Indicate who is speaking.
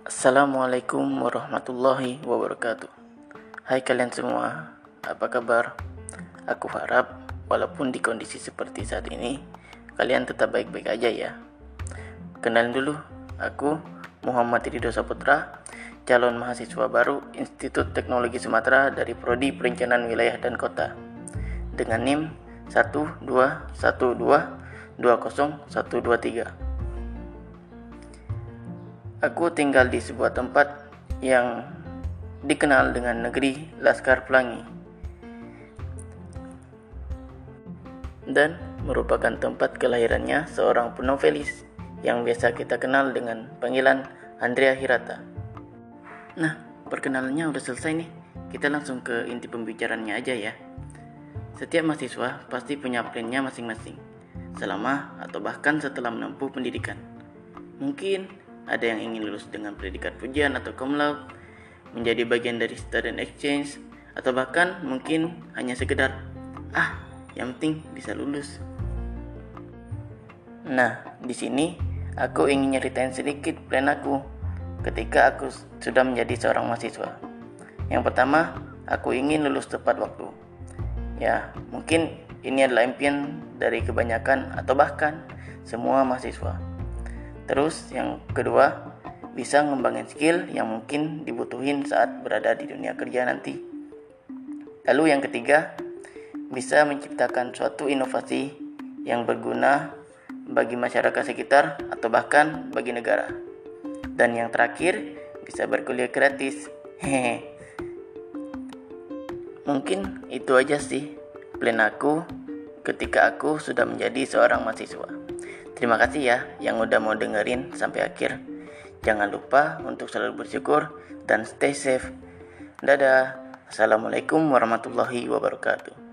Speaker 1: Assalamualaikum warahmatullahi wabarakatuh. Hai kalian semua, apa kabar? Aku harap walaupun di kondisi seperti saat ini Kalian tetap baik-baik aja ya. Kenalin dulu, aku Muhammad Ridho Saputra Calon mahasiswa baru Institut Teknologi Sumatera dari Prodi Perencanaan Wilayah dan Kota. Dengan NIM 12122 Aku tinggal di sebuah tempat yang dikenal dengan negeri Laskar Pelangi dan merupakan tempat kelahirannya seorang penovelis yang biasa kita kenal dengan panggilan Andrea Hirata. Nah, perkenalannya udah selesai nih. Kita langsung ke inti pembicaraannya aja ya. Setiap mahasiswa pasti punya plannya masing-masing, selama atau bahkan setelah menempuh pendidikan. Mungkin ada yang ingin lulus dengan predikat pujian atau cum laude, menjadi bagian dari student exchange, atau bahkan mungkin hanya sekedar, ah, yang penting bisa lulus. Nah, di sini aku ingin nyeritain sedikit plan aku ketika aku sudah menjadi seorang mahasiswa. Yang pertama, aku ingin lulus tepat waktu. Ya, mungkin ini adalah impian dari kebanyakan atau bahkan semua mahasiswa. Terus yang kedua, bisa ngembangin skill yang mungkin dibutuhin saat berada di dunia kerja nanti. Lalu yang ketiga, bisa menciptakan suatu inovasi yang berguna bagi masyarakat sekitar atau bahkan bagi negara. Dan yang terakhir, bisa berkuliah gratis. Hehe. Mungkin itu aja sih plan aku ketika aku sudah menjadi seorang mahasiswa. Terima kasih ya yang udah mau dengerin sampai akhir. Jangan lupa untuk selalu bersyukur dan stay safe. Dadah. Assalamualaikum warahmatullahi wabarakatuh.